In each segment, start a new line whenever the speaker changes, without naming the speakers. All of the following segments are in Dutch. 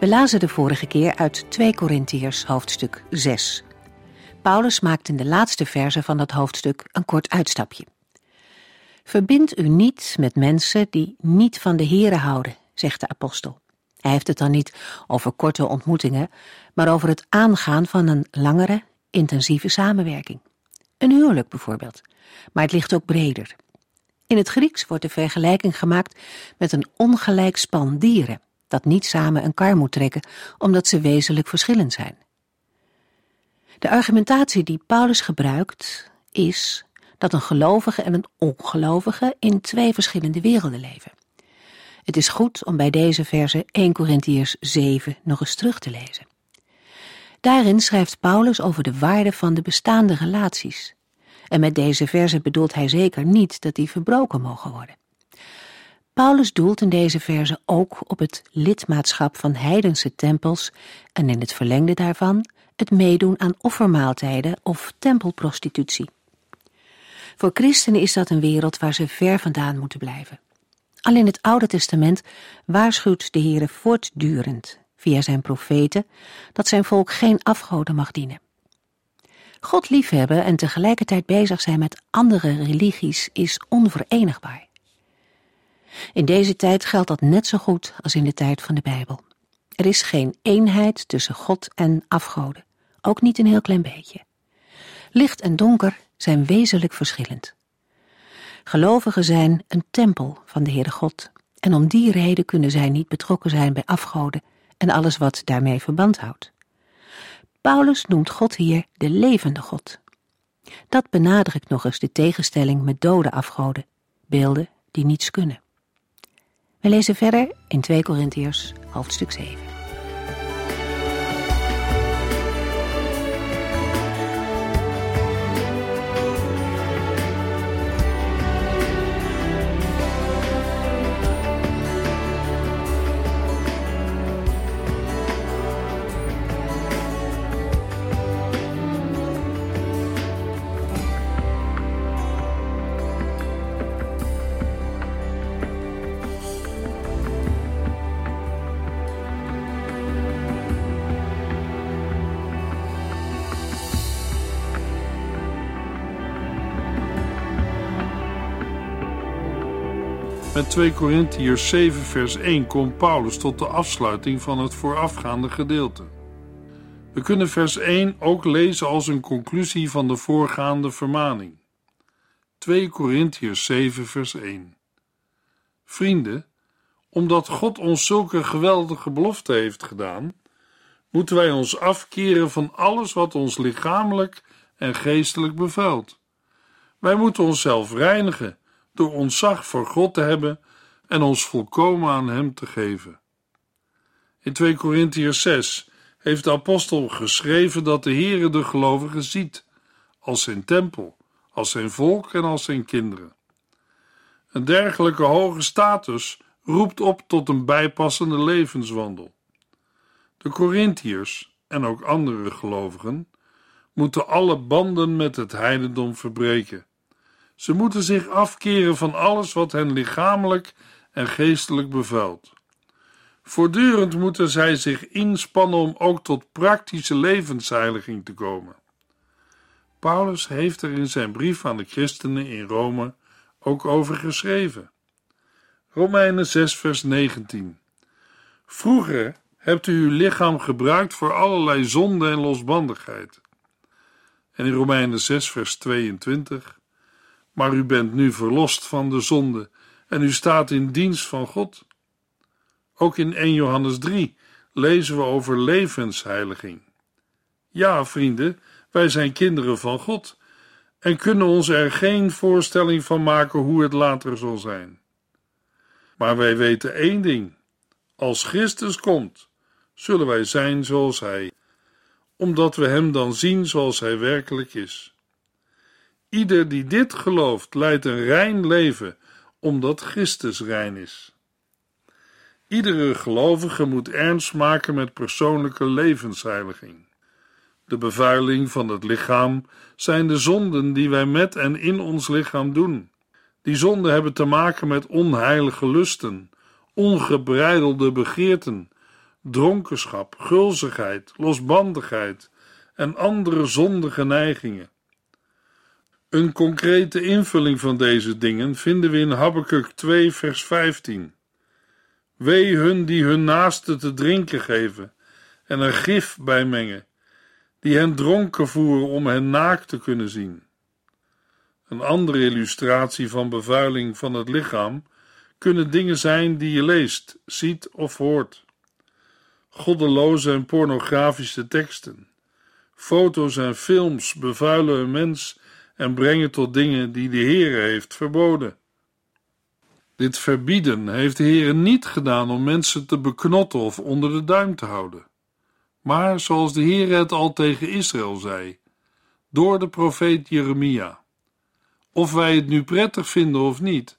We lazen de vorige keer uit 2 Korintiërs hoofdstuk 6. Paulus maakt in de laatste verse van dat hoofdstuk een kort uitstapje. Verbind u niet met mensen die niet van de Here houden, zegt de apostel. Hij heeft het dan niet over korte ontmoetingen, maar over het aangaan van een langere, intensieve samenwerking. Een huwelijk bijvoorbeeld, maar het ligt ook breder. In het Grieks wordt de vergelijking gemaakt met een ongelijk span dieren dat niet samen een kar moet trekken, omdat ze wezenlijk verschillend zijn. De argumentatie die Paulus gebruikt is dat een gelovige en een ongelovige in twee verschillende werelden leven. Het is goed om bij deze verse 1 Corinthiërs 7 nog eens terug te lezen. Daarin schrijft Paulus over de waarde van de bestaande relaties. En met deze verse bedoelt hij zeker niet dat die verbroken mogen worden. Paulus doelt in deze verse ook op het lidmaatschap van heidense tempels en in het verlengde daarvan het meedoen aan offermaaltijden of tempelprostitutie. Voor christenen is dat een wereld waar ze ver vandaan moeten blijven. Al in het Oude Testament waarschuwt de Heere voortdurend, via zijn profeten, dat zijn volk geen afgoden mag dienen. God liefhebben en tegelijkertijd bezig zijn met andere religies is onverenigbaar. In deze tijd geldt dat net zo goed als in de tijd van de Bijbel. Er is geen eenheid tussen God en afgoden, ook niet een heel klein beetje. Licht en donker zijn wezenlijk verschillend. Gelovigen zijn een tempel van de Heere God, en om die reden kunnen zij niet betrokken zijn bij afgoden en alles wat daarmee verband houdt. Paulus noemt God hier de levende God. Dat benadrukt nog eens de tegenstelling met dode afgoden, beelden die niets kunnen. We lezen verder in 2 Korintiërs hoofdstuk 7.
Met 2 Korintiërs 7 vers 1 komt Paulus tot de afsluiting van het voorafgaande gedeelte. We kunnen vers 1 ook lezen als een conclusie van de voorgaande vermaning. 2 Korintiërs 7 vers 1 Vrienden, omdat God ons zulke geweldige belofte heeft gedaan, moeten wij ons afkeren van alles wat ons lichamelijk en geestelijk bevuilt. Wij moeten onszelf reinigen door ontzag voor God te hebben en ons volkomen aan Hem te geven. In 2 Korintiërs 6 heeft de apostel geschreven dat de Heere de gelovigen ziet, als zijn tempel, als zijn volk en als zijn kinderen. Een dergelijke hoge status roept op tot een bijpassende levenswandel. De Korintiërs en ook andere gelovigen moeten alle banden met het heidendom verbreken ze moeten zich afkeren van alles wat hen lichamelijk en geestelijk bevuilt. Voortdurend moeten zij zich inspannen om ook tot praktische levensheiliging te komen. Paulus heeft er in zijn brief aan de christenen in Rome ook over geschreven. Romeinen 6, vers 19. Vroeger hebt u uw lichaam gebruikt voor allerlei zonde en losbandigheid. En in Romeinen 6, vers 22 maar u bent nu verlost van de zonde en u staat in dienst van God. Ook in 1 Johannes 3 lezen we over levensheiliging. Ja, vrienden, wij zijn kinderen van God en kunnen ons er geen voorstelling van maken hoe het later zal zijn. Maar wij weten één ding: als Christus komt, zullen wij zijn zoals Hij, omdat we Hem dan zien zoals Hij werkelijk is. Ieder die dit gelooft, leidt een rein leven, omdat Christus rein is. Iedere gelovige moet ernst maken met persoonlijke levensheiliging. De bevuiling van het lichaam zijn de zonden die wij met en in ons lichaam doen. Die zonden hebben te maken met onheilige lusten, ongebreidelde begeerten, dronkenschap, gulzigheid, losbandigheid en andere zondige neigingen. Een concrete invulling van deze dingen vinden we in Habakkuk 2 vers 15. Wee hun die hun naaste te drinken geven en er gif bij mengen, die hen dronken voeren om hen naakt te kunnen zien. Een andere illustratie van bevuiling van het lichaam kunnen dingen zijn die je leest, ziet of hoort. Goddeloze en pornografische teksten, foto's en films bevuilen een mens en brengen tot dingen die de Heer heeft verboden. Dit verbieden heeft de Heer niet gedaan om mensen te beknotten of onder de duim te houden. Maar zoals de Heer het al tegen Israël zei, door de profeet Jeremia. Of wij het nu prettig vinden of niet,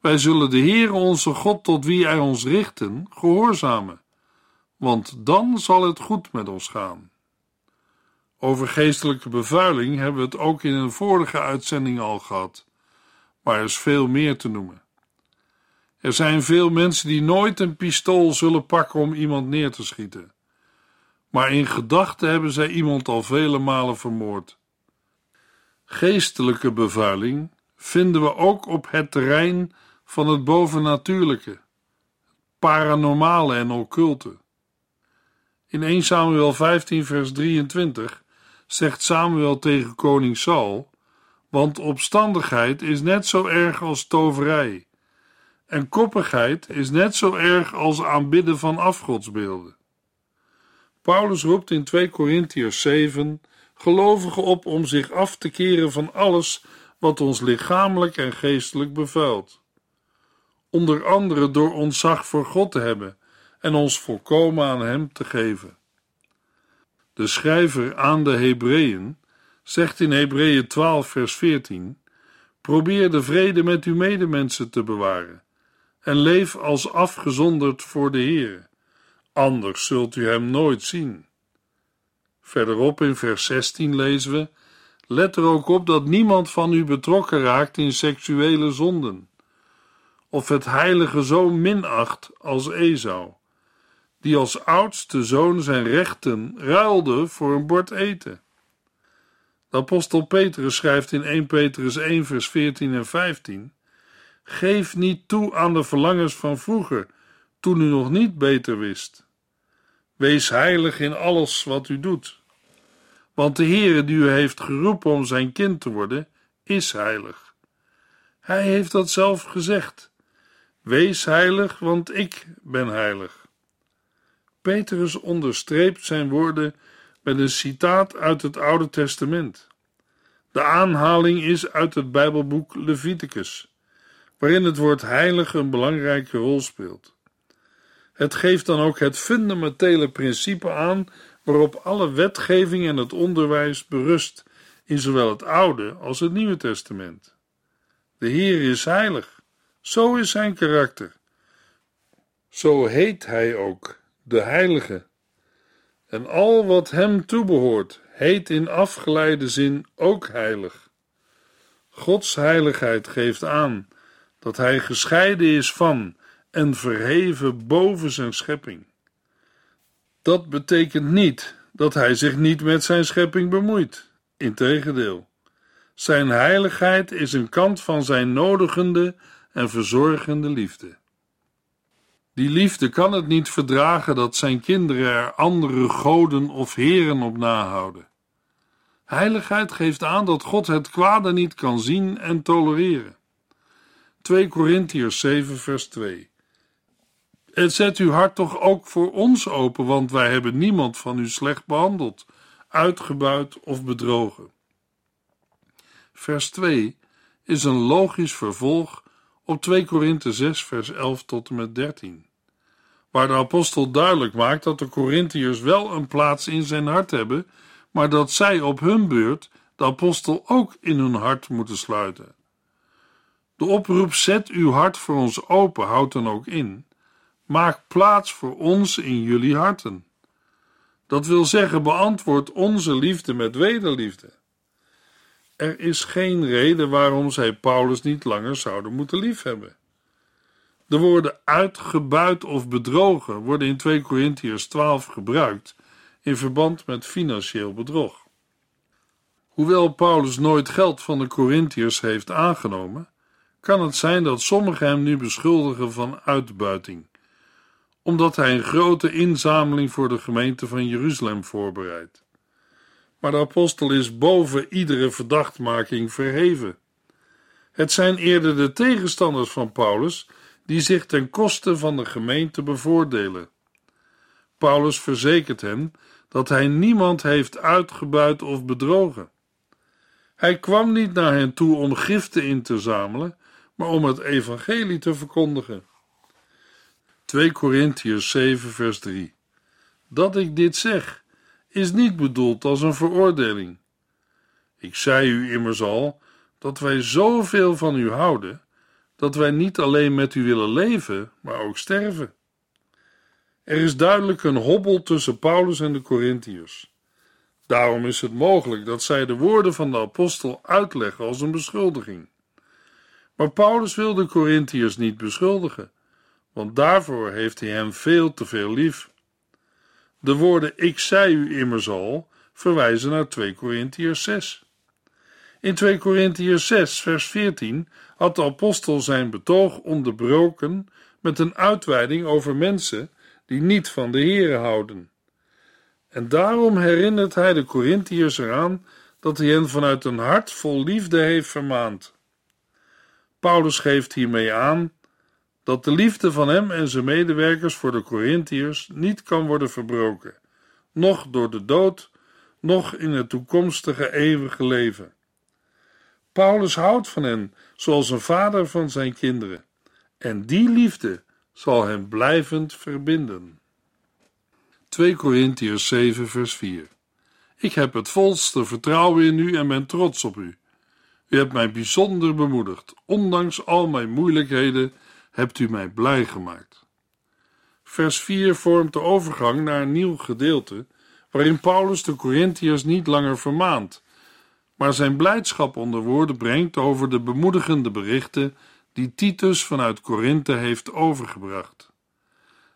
wij zullen de Heer onze God tot wie hij ons richten, gehoorzamen, want dan zal het goed met ons gaan. Over geestelijke bevuiling hebben we het ook in een vorige uitzending al gehad, maar er is veel meer te noemen. Er zijn veel mensen die nooit een pistool zullen pakken om iemand neer te schieten. Maar in gedachten hebben zij iemand al vele malen vermoord. Geestelijke bevuiling vinden we ook op het terrein van het bovennatuurlijke, paranormale en occulte. In 1 Samuel 15, vers 23 zegt Samuel tegen koning Saul: Want opstandigheid is net zo erg als toverij en koppigheid is net zo erg als aanbidden van afgodsbeelden. Paulus roept in 2 Korintiërs 7 gelovigen op om zich af te keren van alles wat ons lichamelijk en geestelijk bevuilt. Onder andere door ontzag voor God te hebben en ons volkomen aan Hem te geven. De schrijver aan de Hebreeën zegt in Hebreeën 12, vers 14: Probeer de vrede met uw medemensen te bewaren en leef als afgezonderd voor de Heer. Anders zult u hem nooit zien. Verderop in vers 16 lezen we: Let er ook op dat niemand van u betrokken raakt in seksuele zonden, of het heilige zo minacht als Esau, die als oudste zoon zijn rechten ruilde voor een bord eten. De apostel Petrus schrijft in 1 Petrus 1 vers 14 en 15 Geef niet toe aan de verlangens van vroeger, toen u nog niet beter wist. Wees heilig in alles wat u doet. Want de Heere die u heeft geroepen om zijn kind te worden, is heilig. Hij heeft dat zelf gezegd. Wees heilig, want ik ben heilig. Petrus onderstreept zijn woorden met een citaat uit het Oude Testament. De aanhaling is uit het Bijbelboek Leviticus waarin het woord heilig een belangrijke rol speelt. Het geeft dan ook het fundamentele principe aan waarop alle wetgeving en het onderwijs berust in zowel het Oude als het Nieuwe Testament. De Heer is heilig, zo is zijn karakter. Zo heet hij ook, de Heilige. En al wat hem toebehoort, heet in afgeleide zin ook heilig. Gods heiligheid geeft aan dat hij gescheiden is van en verheven boven zijn schepping. Dat betekent niet dat hij zich niet met zijn schepping bemoeit. Integendeel, zijn heiligheid is een kant van zijn nodigende en verzorgende liefde. Die liefde kan het niet verdragen dat zijn kinderen er andere goden of heren op nahouden. Heiligheid geeft aan dat God het kwade niet kan zien en tolereren. 2 Korintiërs 7, vers 2. En zet uw hart toch ook voor ons open, want wij hebben niemand van u slecht behandeld, uitgebuit of bedrogen. Vers 2 is een logisch vervolg op 2 Korinthe 6, vers 11 tot en met 13, waar de apostel duidelijk maakt dat de Corinthiërs wel een plaats in zijn hart hebben, maar dat zij op hun beurt de apostel ook in hun hart moeten sluiten. De oproep zet uw hart voor ons open houdt dan ook in. Maak plaats voor ons in jullie harten. Dat wil zeggen, beantwoord onze liefde met wederliefde. Er is geen reden waarom zij Paulus niet langer zouden moeten liefhebben. De woorden uitgebuit of bedrogen worden in 2 Corinthiërs 12 gebruikt in verband met financieel bedrog. Hoewel Paulus nooit geld van de Corinthiërs heeft aangenomen, kan het zijn dat sommigen hem nu beschuldigen van uitbuiting, omdat hij een grote inzameling voor de gemeente van Jeruzalem voorbereidt. Maar de apostel is boven iedere verdachtmaking verheven. Het zijn eerder de tegenstanders van Paulus die zich ten koste van de gemeente bevoordelen. Paulus verzekert hen dat hij niemand heeft uitgebuit of bedrogen. Hij kwam niet naar hen toe om giften in te zamelen, maar om het evangelie te verkondigen. 2 Korintiërs 7 vers 3 Dat ik dit zeg, is niet bedoeld als een veroordeling. Ik zei u immers al dat wij zoveel van u houden, dat wij niet alleen met u willen leven, maar ook sterven. Er is duidelijk een hobbel tussen Paulus en de Corinthiërs. Daarom is het mogelijk dat zij de woorden van de apostel uitleggen als een beschuldiging. Maar Paulus wil de Corinthiërs niet beschuldigen, want daarvoor heeft hij hen veel te veel lief. De woorden ik zei u immers al verwijzen naar 2 Corinthiërs 6. In 2 Corinthiërs 6, vers 14 had de apostel zijn betoog onderbroken met een uitweiding over mensen die niet van de Here houden. En daarom herinnert hij de Corinthiërs eraan dat hij hen vanuit een hart vol liefde heeft vermaand. Paulus geeft hiermee aan dat de liefde van hem en zijn medewerkers voor de Corinthiërs niet kan worden verbroken, noch door de dood, noch in het toekomstige eeuwige leven. Paulus houdt van hen zoals een vader van zijn kinderen, en die liefde zal hem blijvend verbinden. 2 Korintiërs 7 vers 4 Ik heb het volste vertrouwen in u en ben trots op u. U hebt mij bijzonder bemoedigd. Ondanks al mijn moeilijkheden hebt u mij blij gemaakt. Vers 4 vormt de overgang naar een nieuw gedeelte, waarin Paulus de Corinthiërs niet langer vermaant, maar zijn blijdschap onder woorden brengt over de bemoedigende berichten die Titus vanuit Korinthe heeft overgebracht.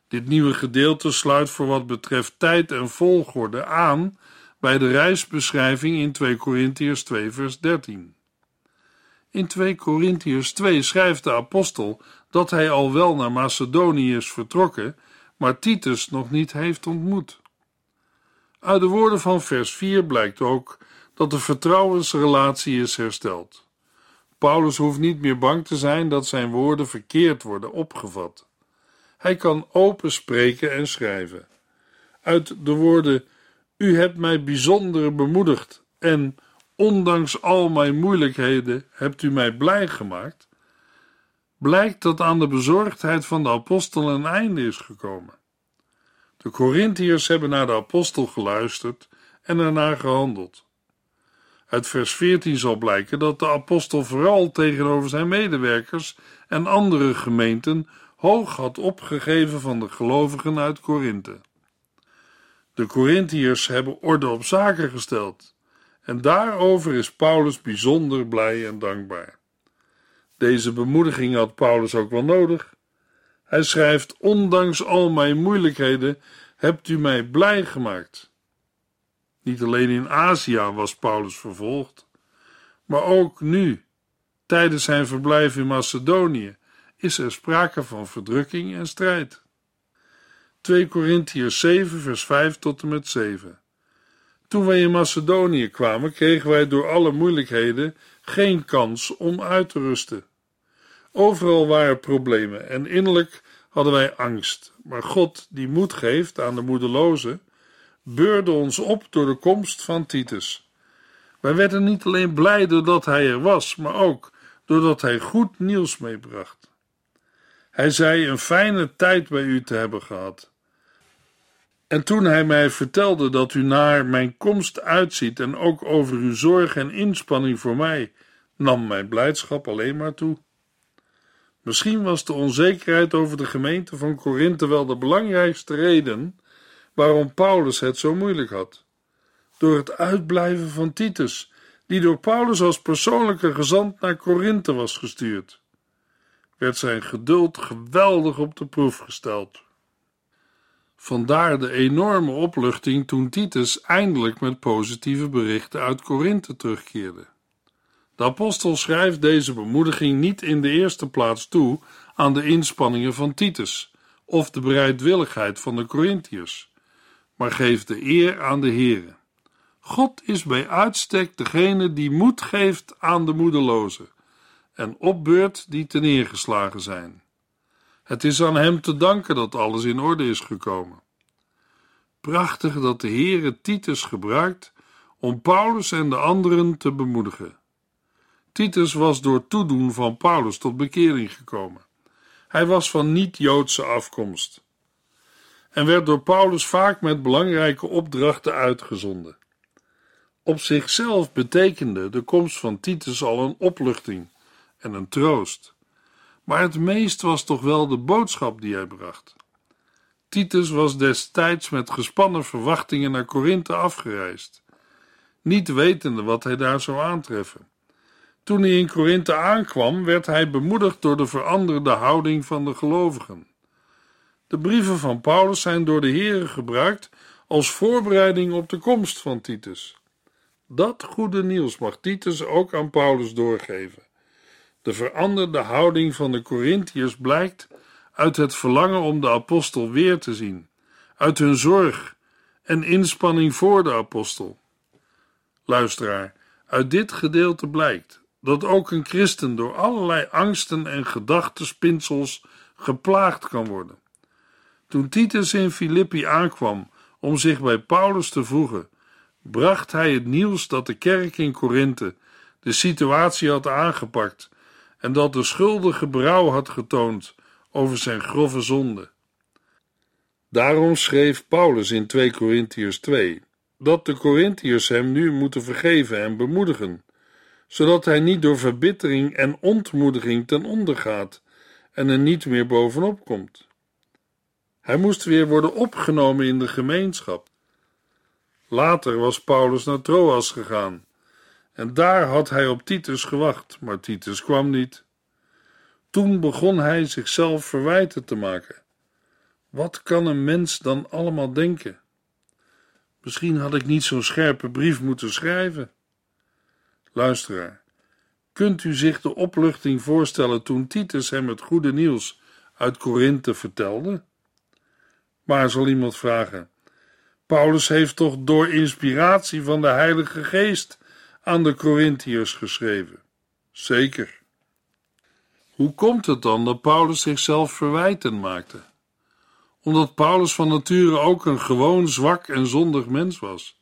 Dit nieuwe gedeelte sluit voor wat betreft tijd en volgorde aan bij de reisbeschrijving in 2 Corinthiërs 2 vers 13. In 2 Corinthiërs 2 schrijft de apostel dat hij al wel naar Macedonië is vertrokken, maar Titus nog niet heeft ontmoet. Uit de woorden van vers 4 blijkt ook dat de vertrouwensrelatie is hersteld. Paulus hoeft niet meer bang te zijn dat zijn woorden verkeerd worden opgevat. Hij kan open spreken en schrijven. Uit de woorden: U hebt mij bijzonder bemoedigd en ondanks al mijn moeilijkheden hebt u mij blij gemaakt, blijkt dat aan de bezorgdheid van de apostel een einde is gekomen. De Corinthiërs hebben naar de apostel geluisterd en ernaar gehandeld. Uit vers 14 zal blijken dat de apostel vooral tegenover zijn medewerkers en andere gemeenten hoog had opgegeven van de gelovigen uit Korinthe. De Corinthiërs hebben orde op zaken gesteld en daarover is Paulus bijzonder blij en dankbaar. Deze bemoediging had Paulus ook wel nodig. Hij schrijft: Ondanks al mijn moeilijkheden hebt u mij blij gemaakt. Niet alleen in Azië was Paulus vervolgd, maar ook nu, tijdens zijn verblijf in Macedonië, is er sprake van verdrukking en strijd. 2 Korintiërs 7, vers 5 tot en met 7. Toen wij in Macedonië kwamen, kregen wij door alle moeilijkheden geen kans om uit te rusten. Overal waren problemen en innerlijk hadden wij angst. Maar God, die moed geeft aan de moedelozen, beurde ons op door de komst van Titus. Wij werden niet alleen blij doordat hij er was, maar ook doordat hij goed nieuws meebracht. Hij zei een fijne tijd bij u te hebben gehad. En toen hij mij vertelde dat u naar mijn komst uitziet en ook over uw zorg en inspanning voor mij, nam mijn blijdschap alleen maar toe. Misschien was de onzekerheid over de gemeente van Korinthe wel de belangrijkste reden waarom Paulus het zo moeilijk had. Door het uitblijven van Titus, die door Paulus als persoonlijke gezant naar Korinthe was gestuurd, werd zijn geduld geweldig op de proef gesteld. Vandaar de enorme opluchting toen Titus eindelijk met positieve berichten uit Korinthe terugkeerde. De apostel schrijft deze bemoediging niet in de eerste plaats toe aan de inspanningen van Titus of de bereidwilligheid van de Corinthiërs, maar geeft de eer aan de Here. God is bij uitstek degene die moed geeft aan de moedelozen en opbeurt die neergeslagen zijn. Het is aan hem te danken dat alles in orde is gekomen. Prachtig dat de Heere Titus gebruikt om Paulus en de anderen te bemoedigen. Titus was door toedoen van Paulus tot bekering gekomen. Hij was van niet-Joodse afkomst en werd door Paulus vaak met belangrijke opdrachten uitgezonden. Op zichzelf betekende de komst van Titus al een opluchting en een troost. Maar het meest was toch wel de boodschap die hij bracht. Titus was destijds met gespannen verwachtingen naar Korinthe afgereisd, niet wetende wat hij daar zou aantreffen. Toen hij in Korinthe aankwam, werd hij bemoedigd door de veranderde houding van de gelovigen. De brieven van Paulus zijn door de Here gebruikt als voorbereiding op de komst van Titus. Dat goede nieuws mag Titus ook aan Paulus doorgeven. De veranderde houding van de Corinthiërs blijkt uit het verlangen om de apostel weer te zien, uit hun zorg en inspanning voor de apostel. Luisteraar, uit dit gedeelte blijkt dat ook een christen door allerlei angsten en gedachtenspinsels geplaagd kan worden. Toen Titus in Filippi aankwam om zich bij Paulus te voegen, bracht hij het nieuws dat de kerk in Korinthe de situatie had aangepakt en dat de schuldige brouw had getoond over zijn grove zonde. Daarom schreef Paulus in 2 Korintiërs 2 dat de Korintiërs hem nu moeten vergeven en bemoedigen, zodat hij niet door verbittering en ontmoediging ten onder gaat en er niet meer bovenop komt. Hij moest weer worden opgenomen in de gemeenschap. Later was Paulus naar Troas gegaan en daar had hij op Titus gewacht, maar Titus kwam niet. Toen begon hij zichzelf verwijten te maken. Wat kan een mens dan allemaal denken? Misschien had ik niet zo'n scherpe brief moeten schrijven. Luisteraar, kunt u zich de opluchting voorstellen toen Titus hem het goede nieuws uit Korinthe vertelde? Maar zal iemand vragen: Paulus heeft toch door inspiratie van de Heilige Geest aan de Corinthiërs geschreven? Zeker. Hoe komt het dan dat Paulus zichzelf verwijten maakte? Omdat Paulus van nature ook een gewoon zwak en zondig mens was.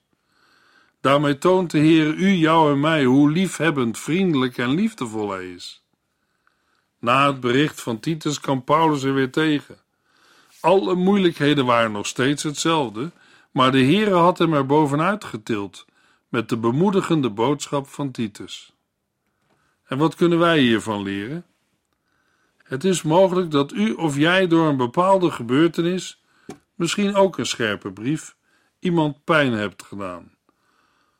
Daarmee toont de Heer u, jou en mij hoe liefhebbend, vriendelijk en liefdevol hij is. Na het bericht van Titus kan Paulus er weer tegen. Alle moeilijkheden waren nog steeds hetzelfde, maar de Heere had hem er bovenuit getild met de bemoedigende boodschap van Titus. En wat kunnen wij hiervan leren? Het is mogelijk dat u of jij door een bepaalde gebeurtenis, misschien ook een scherpe brief, iemand pijn hebt gedaan.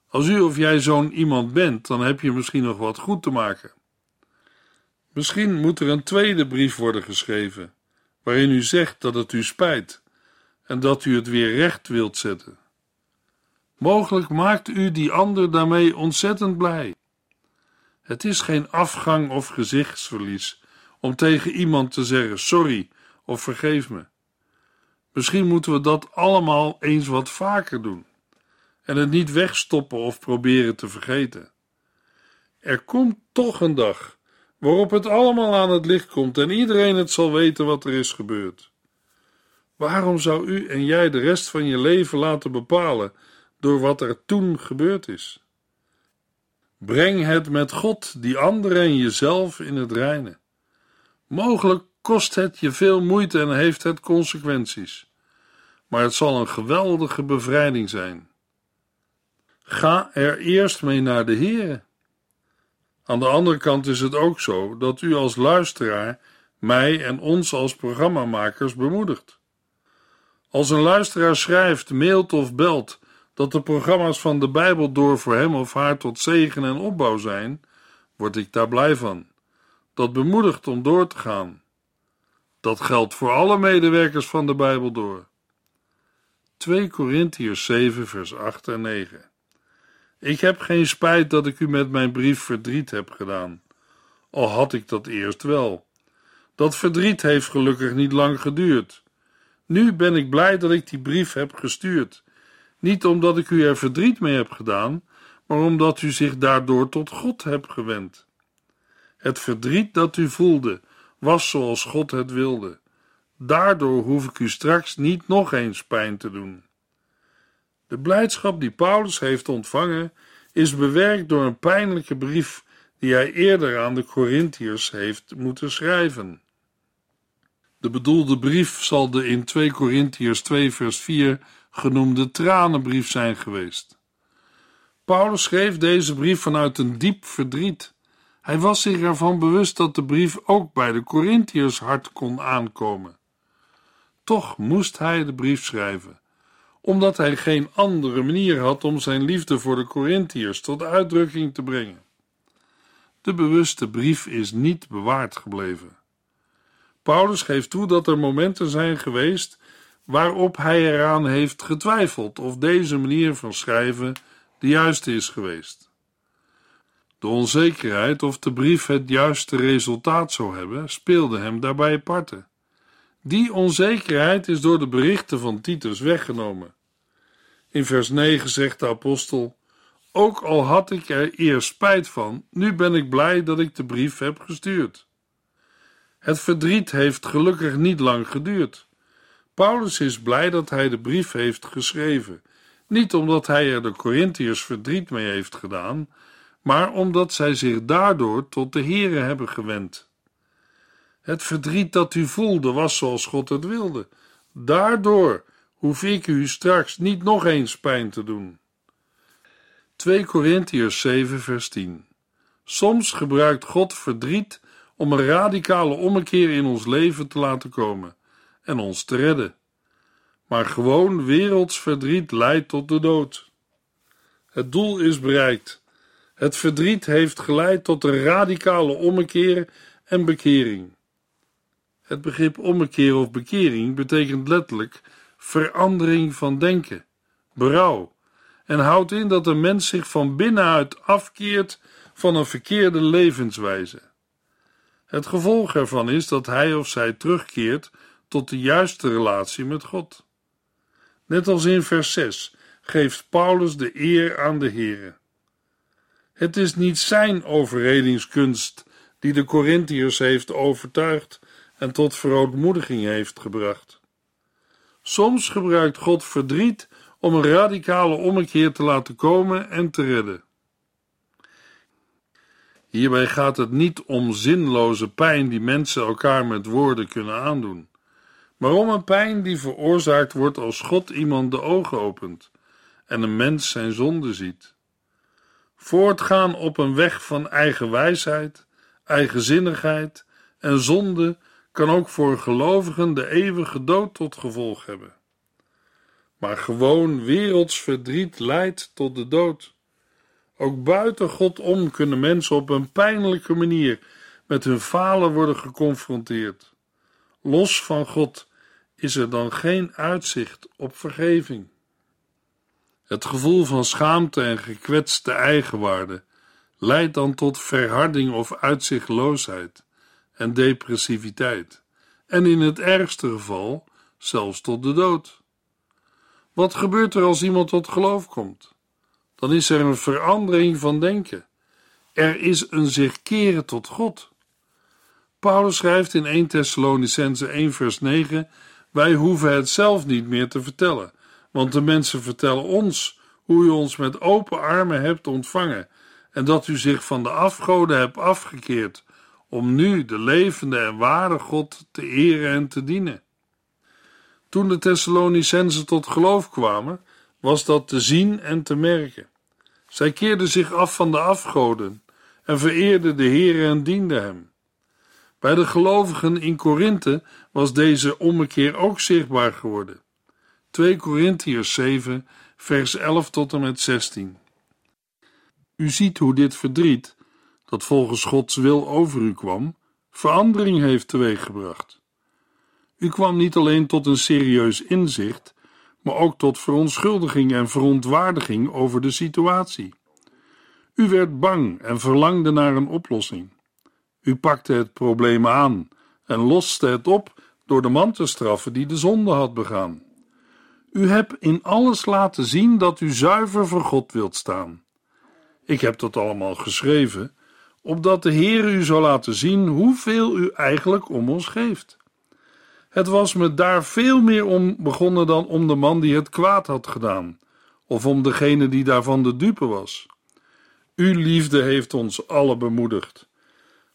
Als u of jij zo'n iemand bent, dan heb je misschien nog wat goed te maken. Misschien moet er een tweede brief worden geschreven, waarin u zegt dat het u spijt en dat u het weer recht wilt zetten. Mogelijk maakt u die ander daarmee ontzettend blij. Het is geen afgang of gezichtsverlies om tegen iemand te zeggen sorry of vergeef me. Misschien moeten we dat allemaal eens wat vaker doen en het niet wegstoppen of proberen te vergeten. Er komt toch een dag waarop het allemaal aan het licht komt en iedereen het zal weten wat er is gebeurd. Waarom zou u en jij de rest van je leven laten bepalen door wat er toen gebeurd is? Breng het met God, die anderen en jezelf in het reine. Mogelijk kost het je veel moeite en heeft het consequenties. Maar het zal een geweldige bevrijding zijn. Ga er eerst mee naar de Heer. Aan de andere kant is het ook zo dat u als luisteraar mij en ons als programmamakers bemoedigt. Als een luisteraar schrijft, mailt of belt dat de programma's van de Bijbel door voor hem of haar tot zegen en opbouw zijn, word ik daar blij van. Dat bemoedigt om door te gaan. Dat geldt voor alle medewerkers van de Bijbel door. 2 Korintiërs 7 vers 8 en 9 Ik heb geen spijt dat ik u met mijn brief verdriet heb gedaan, al had ik dat eerst wel. Dat verdriet heeft gelukkig niet lang geduurd. Nu ben ik blij dat ik die brief heb gestuurd. Niet omdat ik u er verdriet mee heb gedaan, maar omdat u zich daardoor tot God hebt gewend. Het verdriet dat u voelde was zoals God het wilde. Daardoor hoef ik u straks niet nog eens pijn te doen. De blijdschap die Paulus heeft ontvangen is bewerkt door een pijnlijke brief die hij eerder aan de Corinthiërs heeft moeten schrijven. De bedoelde brief zal de in 2 Corinthiërs 2 vers 4 genoemde tranenbrief zijn geweest. Paulus schreef deze brief vanuit een diep verdriet. Hij was zich ervan bewust dat de brief ook bij de Corinthiërs hart kon aankomen. Toch moest hij de brief schrijven, omdat hij geen andere manier had om zijn liefde voor de Corinthiërs tot uitdrukking te brengen. De bewuste brief is niet bewaard gebleven. Paulus geeft toe dat er momenten zijn geweest waarop hij eraan heeft getwijfeld of deze manier van schrijven de juiste is geweest. De onzekerheid of de brief het juiste resultaat zou hebben, speelde hem daarbij parten. Die onzekerheid is door de berichten van Titus weggenomen. In vers 9 zegt de apostel: Ook al had ik er eerst spijt van, nu ben ik blij dat ik de brief heb gestuurd. Het verdriet heeft gelukkig niet lang geduurd. Paulus is blij dat hij de brief heeft geschreven, niet omdat hij er de Corinthiërs verdriet mee heeft gedaan, maar omdat zij zich daardoor tot de Here hebben gewend. Het verdriet dat u voelde was zoals God het wilde. Daardoor hoef ik u straks niet nog eens pijn te doen. 2 Corinthiërs 7 vers 10 Soms gebruikt God verdriet om een radicale ommekeer in ons leven te laten komen en ons te redden. Maar gewoon werelds verdriet leidt tot de dood. Het doel is bereikt. Het verdriet heeft geleid tot een radicale ommekeer en bekering. Het begrip ommekeer of bekering betekent letterlijk verandering van denken, berouw, en houdt in dat een mens zich van binnenuit afkeert van een verkeerde levenswijze. Het gevolg ervan is dat hij of zij terugkeert tot de juiste relatie met God. Net als in vers 6 geeft Paulus de eer aan de Here. Het is niet zijn overredingskunst die de Corinthiërs heeft overtuigd en tot verootmoediging heeft gebracht. Soms gebruikt God verdriet om een radicale ommekeer te laten komen en te redden. Hierbij gaat het niet om zinloze pijn die mensen elkaar met woorden kunnen aandoen, maar om een pijn die veroorzaakt wordt als God iemand de ogen opent en een mens zijn zonde ziet. Voortgaan op een weg van eigen wijsheid, eigenzinnigheid en zonde kan ook voor gelovigen de eeuwige dood tot gevolg hebben. Maar gewoon werelds verdriet leidt tot de dood. Ook buiten God om kunnen mensen op een pijnlijke manier met hun falen worden geconfronteerd. Los van God is er dan geen uitzicht op vergeving. Het gevoel van schaamte en gekwetste eigenwaarde leidt dan tot verharding of uitzichtloosheid en depressiviteit, en in het ergste geval zelfs tot de dood. Wat gebeurt er als iemand tot geloof komt? Dan is er een verandering van denken. Er is een zich keren tot God. Paulus schrijft in 1 Thessalonicense 1 vers 9: Wij hoeven het zelf niet meer te vertellen, want de mensen vertellen ons hoe u ons met open armen hebt ontvangen en dat u zich van de afgoden hebt afgekeerd om nu de levende en ware God te eren en te dienen. Toen de Thessalonicenzen tot geloof kwamen, was dat te zien en te merken. Zij keerden zich af van de afgoden en vereerden de Heer en dienden hem. Bij de gelovigen in Korinthe was deze ommekeer ook zichtbaar geworden. 2 Korintiërs 7, vers 11 tot en met 16. U ziet hoe dit verdriet, dat volgens Gods wil over u kwam, verandering heeft teweeggebracht. U kwam niet alleen tot een serieus inzicht, maar ook tot verontschuldiging en verontwaardiging over de situatie. U werd bang en verlangde naar een oplossing. U pakte het probleem aan en loste het op door de man te straffen die de zonde had begaan. U hebt in alles laten zien dat u zuiver voor God wilt staan. Ik heb dat allemaal geschreven, opdat de Heer u zou laten zien hoeveel u eigenlijk om ons geeft. Het was me daar veel meer om begonnen dan om de man die het kwaad had gedaan, of om degene die daarvan de dupe was. Uw liefde heeft ons alle bemoedigd.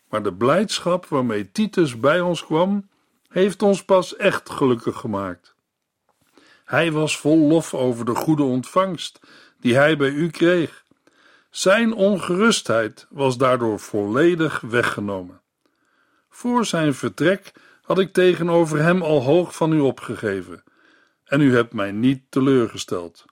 Maar de blijdschap waarmee Titus bij ons kwam, heeft ons pas echt gelukkig gemaakt. Hij was vol lof over de goede ontvangst die hij bij u kreeg. Zijn ongerustheid was daardoor volledig weggenomen. Voor zijn vertrek had ik tegenover hem al hoog van u opgegeven, en u hebt mij niet teleurgesteld.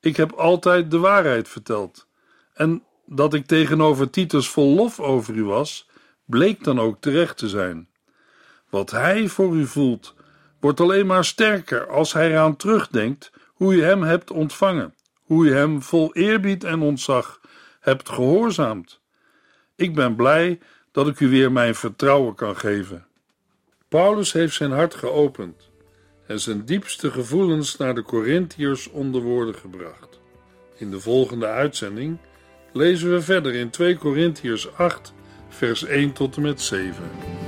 Ik heb altijd de waarheid verteld, en dat ik tegenover Titus vol lof over u was, bleek dan ook terecht te zijn. Wat hij voor u voelt, wordt alleen maar sterker als hij eraan terugdenkt hoe u hem hebt ontvangen, hoe u hem vol eerbied en ontzag hebt gehoorzaamd. Ik ben blij dat ik u weer mijn vertrouwen kan geven. Paulus heeft zijn hart geopend en zijn diepste gevoelens naar de Corinthiërs onder woorden gebracht. In de volgende uitzending lezen we verder in 2 Corinthiërs 8, vers 1 tot en met 7.